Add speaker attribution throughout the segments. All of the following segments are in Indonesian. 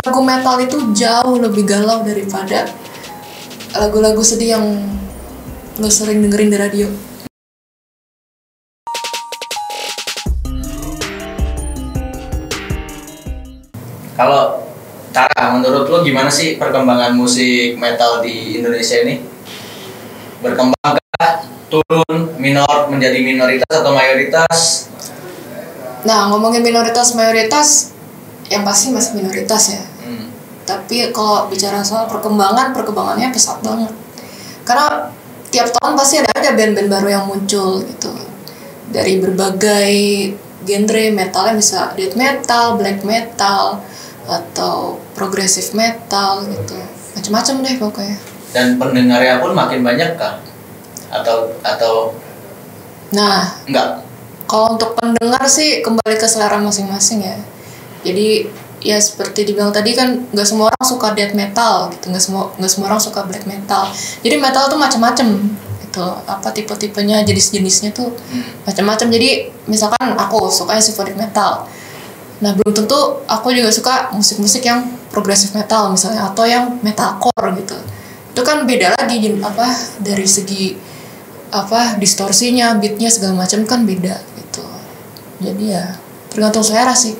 Speaker 1: lagu-lagu metal itu jauh lebih galau daripada lagu-lagu sedih yang lo sering dengerin di radio.
Speaker 2: Kalau Tara, menurut lo gimana sih perkembangan musik metal di Indonesia ini? Berkembangkah, turun, minor, menjadi minoritas atau mayoritas?
Speaker 1: Nah ngomongin minoritas mayoritas, yang pasti masih minoritas ya. Tapi kalau bicara soal perkembangan, perkembangannya pesat banget. Karena tiap tahun pasti ada aja band-band baru yang muncul gitu. Dari berbagai genre metalnya bisa death metal, black metal, atau progressive metal gitu. Macam-macam deh pokoknya.
Speaker 2: Dan pendengarnya pun makin banyak kah? Atau atau
Speaker 1: Nah,
Speaker 2: enggak?
Speaker 1: kalau untuk pendengar sih kembali ke selera masing-masing ya. Jadi ya seperti dibilang tadi kan nggak semua orang suka death metal gitu, nggak semua nggak semua orang suka black metal. Jadi metal tuh macam-macam gitu. Apa tipe-tipenya, jenis-jenisnya tuh macam-macam. Jadi misalkan aku sukanya symphonic metal. Nah belum tentu aku juga suka musik-musik yang progressive metal misalnya atau yang metalcore gitu. Itu kan beda lagi apa dari segi apa distorsinya, beatnya segala macam kan beda gitu. Jadi ya tergantung selera sih.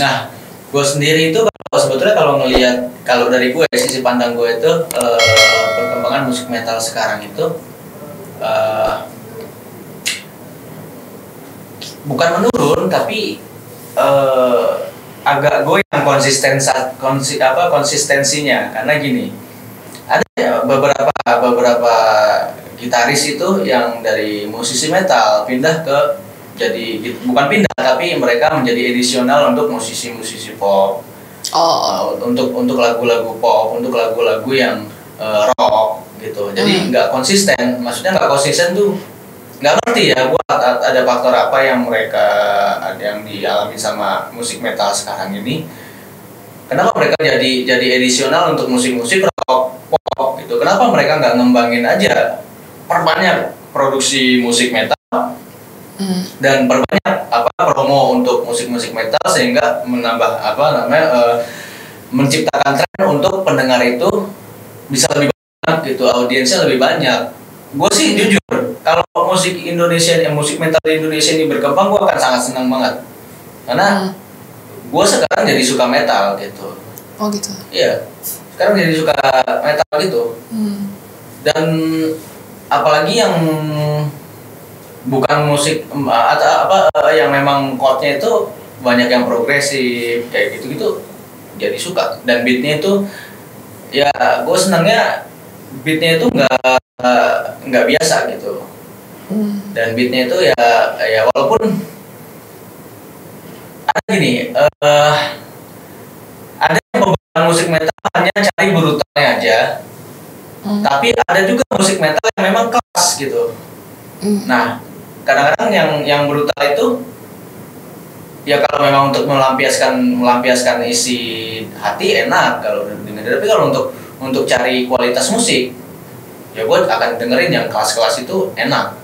Speaker 2: Nah, gue sendiri itu kalau sebetulnya kalau ngelihat kalau dari gue sisi pandang gue itu eh, perkembangan musik metal sekarang itu eh, bukan menurun tapi eh, agak goyang konsisten konsi, apa konsistensinya. Karena gini ada ya beberapa beberapa gitaris itu yang dari musisi metal pindah ke jadi bukan pindah tapi mereka menjadi edisional untuk musisi-musisi pop.
Speaker 1: Oh,
Speaker 2: Uh, untuk untuk lagu-lagu pop untuk lagu-lagu yang uh, rock gitu. Jadi
Speaker 1: Hmm.
Speaker 2: nggak konsisten maksudnya nggak konsisten tuh nggak ngerti ya gua a- ada faktor apa yang mereka ada yang dialami sama musik metal sekarang ini. Kenapa mereka jadi jadi edisional untuk musik-musik rock pop gitu? Kenapa mereka nggak ngembangin aja perbanyak produksi musik metal
Speaker 1: hmm.
Speaker 2: dan perbanyak apa promo untuk musik-musik metal sehingga menambah apa namanya eh, menciptakan tren untuk pendengar itu bisa lebih banyak gitu audiensnya lebih banyak gue sih jujur kalau musik Indonesia eh, musik metal di Indonesia ini berkembang gue akan sangat senang banget karena
Speaker 1: Hmm.
Speaker 2: gue sekarang jadi suka metal gitu
Speaker 1: Oh gitu.
Speaker 2: iya sekarang jadi suka metal gitu
Speaker 1: Hmm.
Speaker 2: dan apalagi yang bukan musik atau apa eh, yang memang chordnya itu banyak yang progresif kayak gitu gitu jadi suka dan beatnya itu ya gue senangnya beatnya itu nggak nggak biasa gitu
Speaker 1: Hmm.
Speaker 2: dan beatnya itu ya ya walaupun ada gini eh ada yang musik metal hanya cari brutalnya aja
Speaker 1: Hmm.
Speaker 2: tapi ada juga musik metal yang memang kelas gitu
Speaker 1: Hmm.
Speaker 2: nah kadang-kadang yang yang brutal itu ya kalau memang untuk melampiaskan melampiaskan isi hati enak kalau dengerin tapi kalau untuk untuk cari kualitas musik ya gue akan dengerin yang kelas-kelas itu enak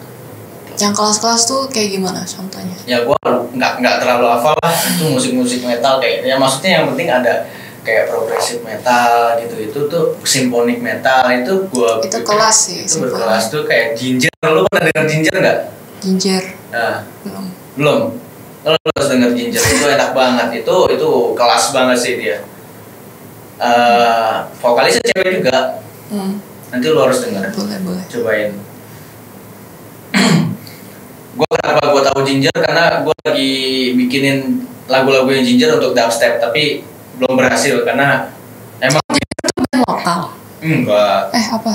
Speaker 1: Yang kelas-kelas tuh kayak gimana contohnya?
Speaker 2: ya gue nggak nggak terlalu hafal lah itu musik-musik metal kayak ya maksudnya yang penting ada kayak progressive metal gitu itu tuh symphonic metal itu gue
Speaker 1: Itu kelas sih.
Speaker 2: itu
Speaker 1: symphony.
Speaker 2: berkelas tuh kayak ginger lu pernah denger ginger nggak
Speaker 1: Ginger.
Speaker 2: Nah
Speaker 1: belum.
Speaker 2: belum. Lo harus denger ginger. Itu enak banget. Itu itu kelas banget sih dia. Eh vokalisnya cewek juga.
Speaker 1: Hmm.
Speaker 2: nanti lo harus denger.
Speaker 1: Boleh boleh.
Speaker 2: cobain. Gue kenapa gue tahu ginger? Karena gue lagi bikinin lagu-lagu yang ginger untuk dubstep tapi belum berhasil. Karena emang
Speaker 1: Itu band lokal.
Speaker 2: enggak.
Speaker 1: Eh apa?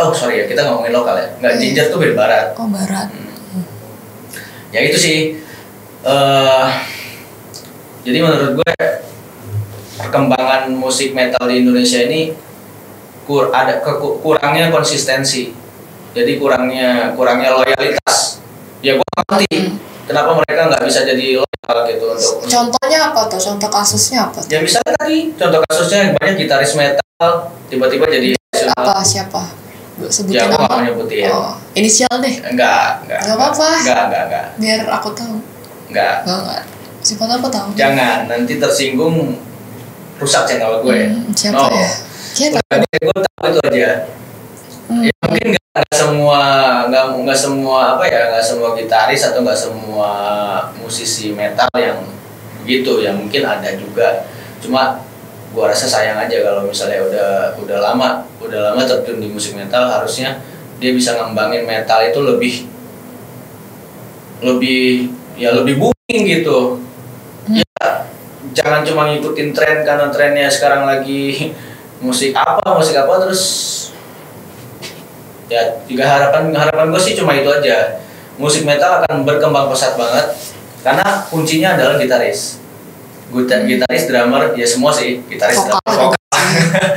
Speaker 2: oh sorry ya. Kita ngomongin lokal ya. Enggak
Speaker 1: Iya.
Speaker 2: ginger tuh band barat.
Speaker 1: Oh barat.
Speaker 2: Ya itu sih eh jadi menurut gue perkembangan musik metal di Indonesia ini kur ada kurangnya konsistensi jadi kurangnya kurangnya loyalitas ya gue ngerti
Speaker 1: Hmm.
Speaker 2: kenapa mereka nggak bisa jadi loyal gitu untuk
Speaker 1: Contohnya apa tuh? Contoh kasusnya apa? Tuh?
Speaker 2: ya misalnya tadi contoh kasusnya banyak gitaris metal tiba-tiba jadi
Speaker 1: Apa siapa? Bu, Sebutin
Speaker 2: ya mau
Speaker 1: nama.
Speaker 2: nyebutin
Speaker 1: Oh, inisial deh.
Speaker 2: enggak enggak
Speaker 1: Nggak apa-apa.
Speaker 2: enggak enggak enggak
Speaker 1: Biar aku tahu.
Speaker 2: enggak
Speaker 1: Enggak enggak. Siapa tahu tahu.
Speaker 2: jangan nanti tersinggung rusak channel gue
Speaker 1: Hmm, siapa
Speaker 2: no
Speaker 1: ya? Siapa?
Speaker 2: gue, gue tahu itu aja
Speaker 1: Hmm.
Speaker 2: ya mungkin nggak nggak semua nggak nggak semua apa ya nggak semua gitaris atau nggak semua musisi metal yang begitu ya mungkin ada juga cuma gua rasa sayang aja kalau misalnya udah udah lama udah lama terjun di musik metal harusnya dia bisa ngembangin metal itu lebih lebih ya lebih booming gitu.
Speaker 1: Hmm.
Speaker 2: ya jangan cuma ngikutin tren karena trennya sekarang lagi musik apa musik apa terus ya juga harapan harapan gue sih cuma itu aja. Musik metal akan berkembang pesat banget karena kuncinya adalah gitaris. Gita- gitaris drummer ya semua sih gitaris
Speaker 1: Vokal
Speaker 2: drummer.
Speaker 1: juga.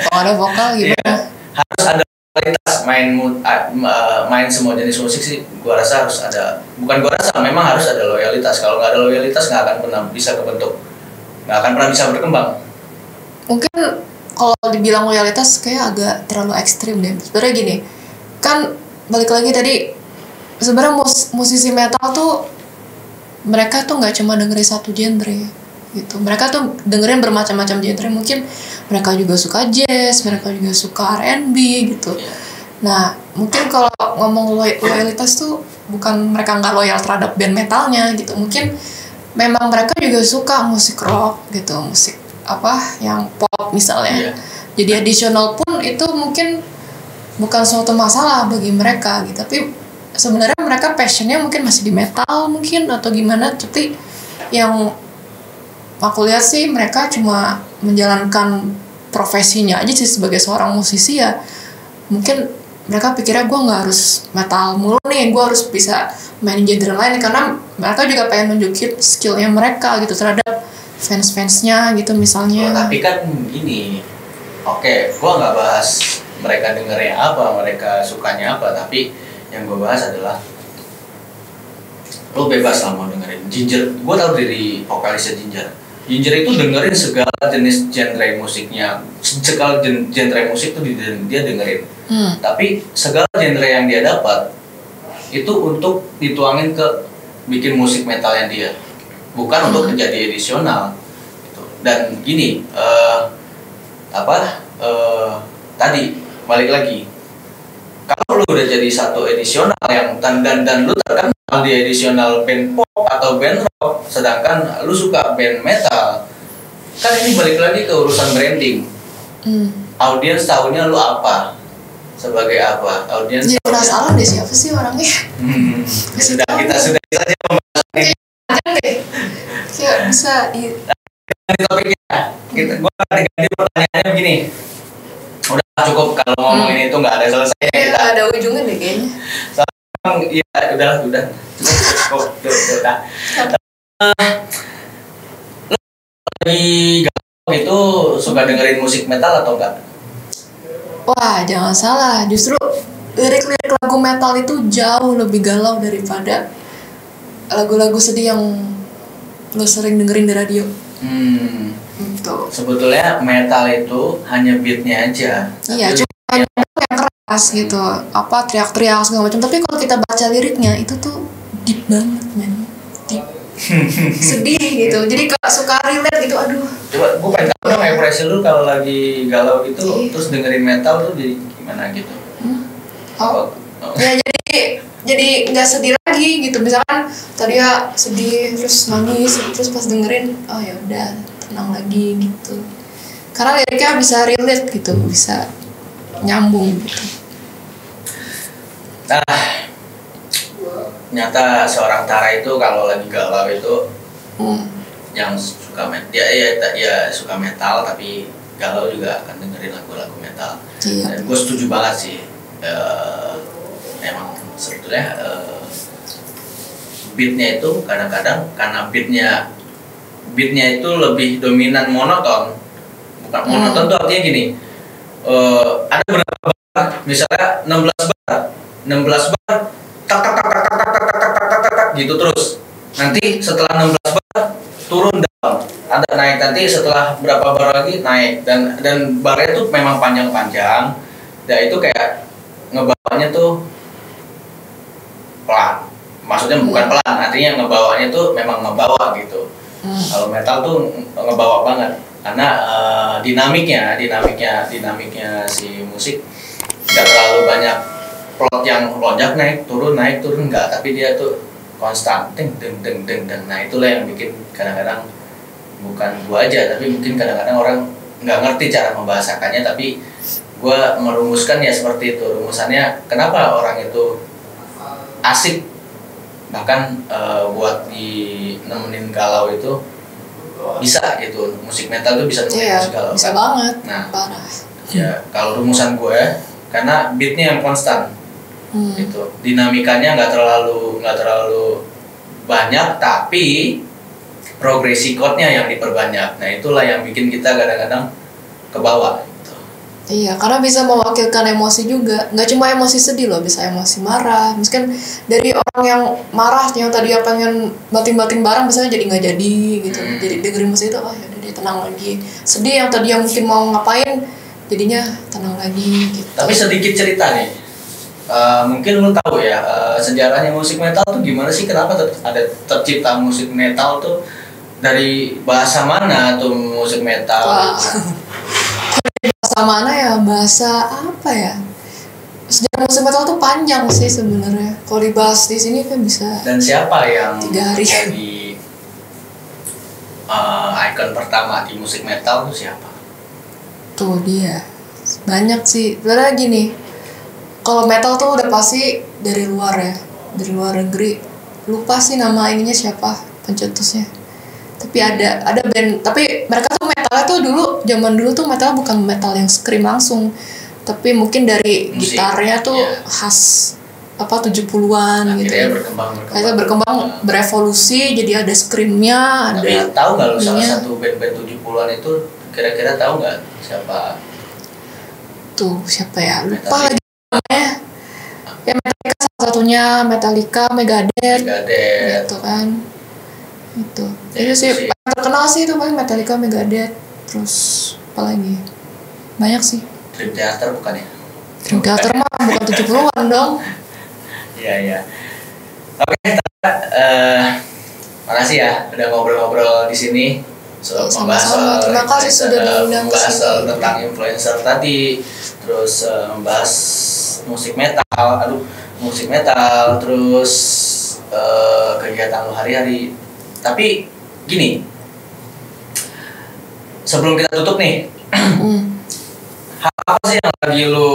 Speaker 1: Kalau ada vokal
Speaker 2: Iya.
Speaker 1: gimana?
Speaker 2: harus ada kualitas main main semua jenis musik sih gua rasa harus ada. Bukan gua rasa memang harus ada loyalitas. Kalau nggak ada loyalitas nggak akan pernah bisa kebentuk. Nggak akan pernah bisa berkembang.
Speaker 1: Mungkin kalau dibilang loyalitas kayak agak terlalu ekstrim deh. Sebenarnya gini, kan balik lagi tadi sebenarnya mus- musisi metal tuh mereka tuh nggak cuma dengerin satu genre gitu. Mereka tuh dengerin bermacam-macam genre. Mungkin mereka juga suka jazz, mereka juga suka R&B gitu.
Speaker 2: Iya.
Speaker 1: Nah, mungkin kalau ngomong loy- loyalitas tuh bukan mereka nggak loyal terhadap band metalnya gitu. Mungkin memang mereka juga suka musik rock gitu, musik apa yang pop misalnya.
Speaker 2: Iya.
Speaker 1: Jadi additional pun itu mungkin bukan suatu masalah bagi mereka gitu. Tapi sebenarnya mereka passionnya mungkin masih di metal mungkin atau gimana. Tapi yang aku lihat sih mereka cuma menjalankan profesinya aja sih sebagai seorang musisi ya. Mungkin mereka pikirnya gue nggak harus metal mulu nih gue harus bisa main genre lain. Karena mereka juga pengen nunjukin skillnya mereka gitu terhadap fans-fansnya gitu
Speaker 2: Oh,
Speaker 1: misalnya
Speaker 2: tapi kan gini oke gua nggak bahas mereka dengernya apa mereka sukanya apa tapi yang gua bahas adalah lo bebas lah mau dengerin Ginger. Gua tahu dari vokalisnya Ginger Ginger itu dengerin segala jenis genre musiknya. Segala gen- genre musik tuh dia, dengerin.
Speaker 1: Hmm.
Speaker 2: tapi segala genre yang dia dapat itu untuk dituangin ke bikin musik metalnya dia. Bukan untuk menjadi edisional. Gitu. dan gini eh, apa eh, tadi balik lagi. Kalau lu udah jadi satu edisional yang dan dan, dan lu terkenal di edisional band pop atau band rock sedangkan lu suka band metal kan ini balik lagi ke urusan branding.
Speaker 1: Hmm.
Speaker 2: audiens tahunya lu apa? Sebagai apa? Audiens
Speaker 1: jadi
Speaker 2: tahunya-
Speaker 1: penasaran deh siapa sih orangnya?
Speaker 2: Hmm, ya sudah kita sudah saja membahas ini
Speaker 1: Jangan deh. Kayak bisa di
Speaker 2: topiknya. Kita gua akan ganti pertanyaannya begini. Udah cukup kalau ngomong ini itu nggak ada selesai.
Speaker 1: Kayak
Speaker 2: kita
Speaker 1: ada ujungnya deh kayaknya
Speaker 2: iya udah udah cukup cukup. Nah, lu lagi galau itu suka dengerin musik metal atau enggak
Speaker 1: Wah, jangan salah. Justru lirik-lirik lagu metal itu jauh lebih galau daripada lagu-lagu sedih yang lo sering dengerin di radio.
Speaker 2: hmm,
Speaker 1: Gitu.
Speaker 2: sebetulnya metal itu hanya beatnya aja
Speaker 1: Iya, cuma gitu. Apa teriak-teriak segala macam. Tapi kalau kita baca liriknya itu tuh deep banget, men. Deep. sedih gitu. Jadi kalau suka relate gitu, aduh.
Speaker 2: Coba gue pengen tahu dong ekspresi lu kalau lagi galau gitu
Speaker 1: Iya.
Speaker 2: terus dengerin metal tuh jadi gimana gitu.
Speaker 1: Hmm. Oh,
Speaker 2: Oh,
Speaker 1: ya jadi jadi nggak sedih lagi gitu misalkan tadi ya sedih terus nangis terus pas dengerin oh ya udah tenang lagi gitu karena liriknya bisa relate gitu bisa nyambung gitu
Speaker 2: Nah, nyata seorang Tara itu kalau lagi galau itu
Speaker 1: hmm.
Speaker 2: yang suka met ya, ya, ya suka metal tapi galau juga akan dengerin lagu-lagu metal.
Speaker 1: iya
Speaker 2: Dan gue setuju banget sih. Eh, emang sebetulnya eh, beatnya itu kadang-kadang karena beatnya beatnya itu lebih dominan monoton. Bukan
Speaker 1: Hmm.
Speaker 2: monoton tuh artinya gini. eh, ada beberapa bar, misalnya 16 bar, 16 bar tak tak tak tak tak tak tak tak tak tak tak tak gitu terus. Nanti setelah 16 bar turun down. Ada naik nanti setelah berapa bar lagi naik dan dan barnya tuh memang panjang-panjang. Dan itu kayak ngebawanya tuh pelan. Maksudnya bukan pelan, artinya ngebawanya tuh memang ngebawa gitu.
Speaker 1: Hmm.
Speaker 2: Kalau metal tuh ngebawa banget karena eh, dinamiknya dinamiknya dinamiknya si musik nggak terlalu banyak plot yang lonjak naik turun naik turun enggak tapi dia tuh konstan deng deng deng deng deng nah itulah yang bikin kadang-kadang bukan gua aja tapi mungkin kadang-kadang orang nggak ngerti cara membahasakannya tapi gua merumuskan ya seperti itu rumusannya kenapa orang itu asik bahkan eh, buat di nemenin galau itu bisa gitu musik metal tuh bisa nemenin
Speaker 1: Iya,
Speaker 2: musik galau
Speaker 1: bisa
Speaker 2: kan?
Speaker 1: banget.
Speaker 2: Nah.
Speaker 1: Parah.
Speaker 2: ya kalau rumusan gue karena beatnya yang konstan
Speaker 1: Hmm.
Speaker 2: gitu dinamikanya nggak terlalu nggak terlalu banyak tapi progresi chordnya yang diperbanyak nah itulah yang bikin kita kadang-kadang ke bawah gitu.
Speaker 1: Iya, karena bisa mewakilkan emosi juga. Nggak cuma emosi sedih loh, bisa emosi marah. Mungkin dari orang yang marah, yang tadi pengen batin-batin barang, misalnya jadi nggak jadi gitu.
Speaker 2: Hmm.
Speaker 1: Jadi dengerin musik itu, oh ya dia tenang lagi. Sedih yang tadi yang mungkin mau ngapain, jadinya tenang lagi gitu.
Speaker 2: tapi sedikit cerita nih Eh, mungkin lu tahu ya eh, sejarahnya musik metal tuh gimana sih kenapa ter- ada tercipta musik metal tuh dari bahasa mana tuh musik metal
Speaker 1: Wah. bahasa mana ya? Bahasa apa ya? Sejarah musik metal tuh panjang sih sebenarnya. Kalau dibahas di sini kan bisa
Speaker 2: dan siapa yang
Speaker 1: Tiga hari.
Speaker 2: jadi eh, ikon pertama di musik metal tuh siapa?
Speaker 1: Tuh dia banyak sih. Sebenarnya gini, kalau metal tuh udah pasti dari luar ya, dari luar negeri. Lupa sih nama ininya siapa pencetusnya. Tapi ada ada band, tapi mereka tuh metalnya tuh dulu zaman dulu tuh metal bukan metal yang scream langsung, tapi mungkin dari
Speaker 2: Musik,
Speaker 1: gitarnya tuh
Speaker 2: iya.
Speaker 1: khas apa 70-an gitu.
Speaker 2: akhirnya berkembang berkembang
Speaker 1: Akhirnya berkembang berevolusi jadi ada screamnya, ada
Speaker 2: tapi tahu nggak lu salah satu band-band 70-an itu kira-kira tahu nggak siapa
Speaker 1: tuh siapa ya lupa
Speaker 2: Metallica.
Speaker 1: lagi ya Metallica salah satunya Metallica Megadeth
Speaker 2: Megadeth
Speaker 1: gitu kan itu
Speaker 2: Ya,
Speaker 1: itu sih
Speaker 2: sih.
Speaker 1: paling terkenal sih itu paling Metallica Megadeth terus apa lagi banyak sih
Speaker 2: Dream Theater bukan ya?
Speaker 1: Dream Theater mah bukan 70-an dong
Speaker 2: Iya iya. Oke, Tata, eh makasih ya udah ngobrol-ngobrol di sini. So, membahas
Speaker 1: sama-sama.
Speaker 2: soal
Speaker 1: Terima kasih sudah diundang ke
Speaker 2: membahas tentang influencer tadi, terus eh, membahas musik metal, aduh musik metal, terus eh, kegiatan lu hari-hari. Tapi gini, sebelum kita tutup nih,
Speaker 1: hmm.
Speaker 2: hal apa sih yang lagi lu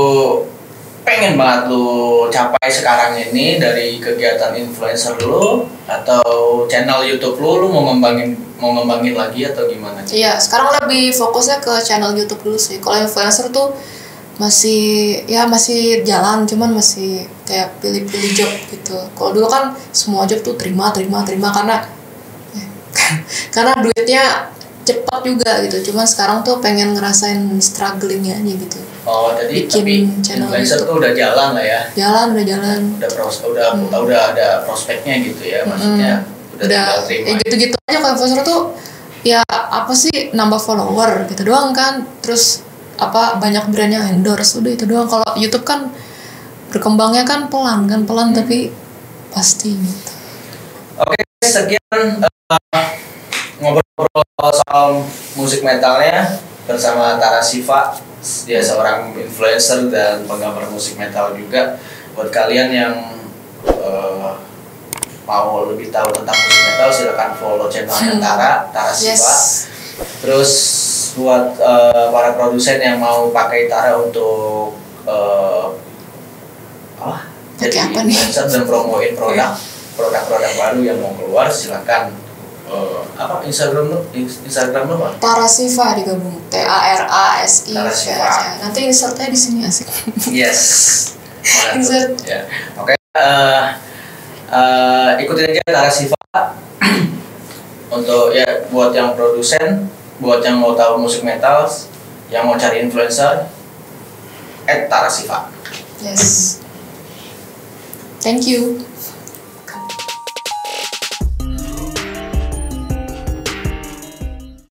Speaker 2: pengen banget lu capai sekarang ini dari kegiatan influencer lu atau channel YouTube lu lu mau ngembangin mau ngembangin lagi atau gimana?
Speaker 1: Iya, sekarang lebih fokusnya ke channel YouTube dulu sih. Kalau influencer tuh masih ya masih jalan, cuman masih kayak pilih-pilih job gitu. Kalau dulu kan semua job tuh terima, terima, terima karena karena duitnya cepat juga gitu. Cuman sekarang tuh pengen ngerasain strugglingnya aja gitu.
Speaker 2: Oh, jadi
Speaker 1: Bikin
Speaker 2: tapi
Speaker 1: channel
Speaker 2: influencer
Speaker 1: YouTube.
Speaker 2: tuh udah jalan lah ya.
Speaker 1: Jalan udah jalan.
Speaker 2: Udah pros, udah udah ada prospeknya gitu ya maksudnya. Udah,
Speaker 1: Hmm. udah
Speaker 2: terima.
Speaker 1: ya gitu-gitu aja kalau influencer tuh ya apa sih nambah follower gitu doang kan terus apa banyak brand yang endorse udah itu doang kalau YouTube kan berkembangnya kan pelan kan pelan
Speaker 2: Hmm.
Speaker 1: tapi pasti gitu
Speaker 2: Oke, sekian eh, ngobrol-ngobrol soal musik metalnya bersama Tara Siva. Dia seorang influencer dan penggambar musik metal juga. Buat kalian yang eh, mau lebih tahu tentang musik metal, silakan follow channelnya Tara, Tara Siva.
Speaker 1: yes
Speaker 2: Terus buat eh, para produsen yang mau pakai Tara untuk eh, apa?
Speaker 1: Pakai apa nih?
Speaker 2: dan promoin produk produk-produk baru yang mau keluar silakan eh, apa Instagram Ins- Instagram lu apa?
Speaker 1: Tara Siva digabung T A R A S I V aja nanti insertnya di sini asik
Speaker 2: Yes.
Speaker 1: Insert.
Speaker 2: Ya. Oke. eh, eh, ikutin aja Tara Siva untuk ya buat yang produsen, buat yang mau tahu musik metal, yang mau cari influencer, at Tara Siva.
Speaker 1: yes thank you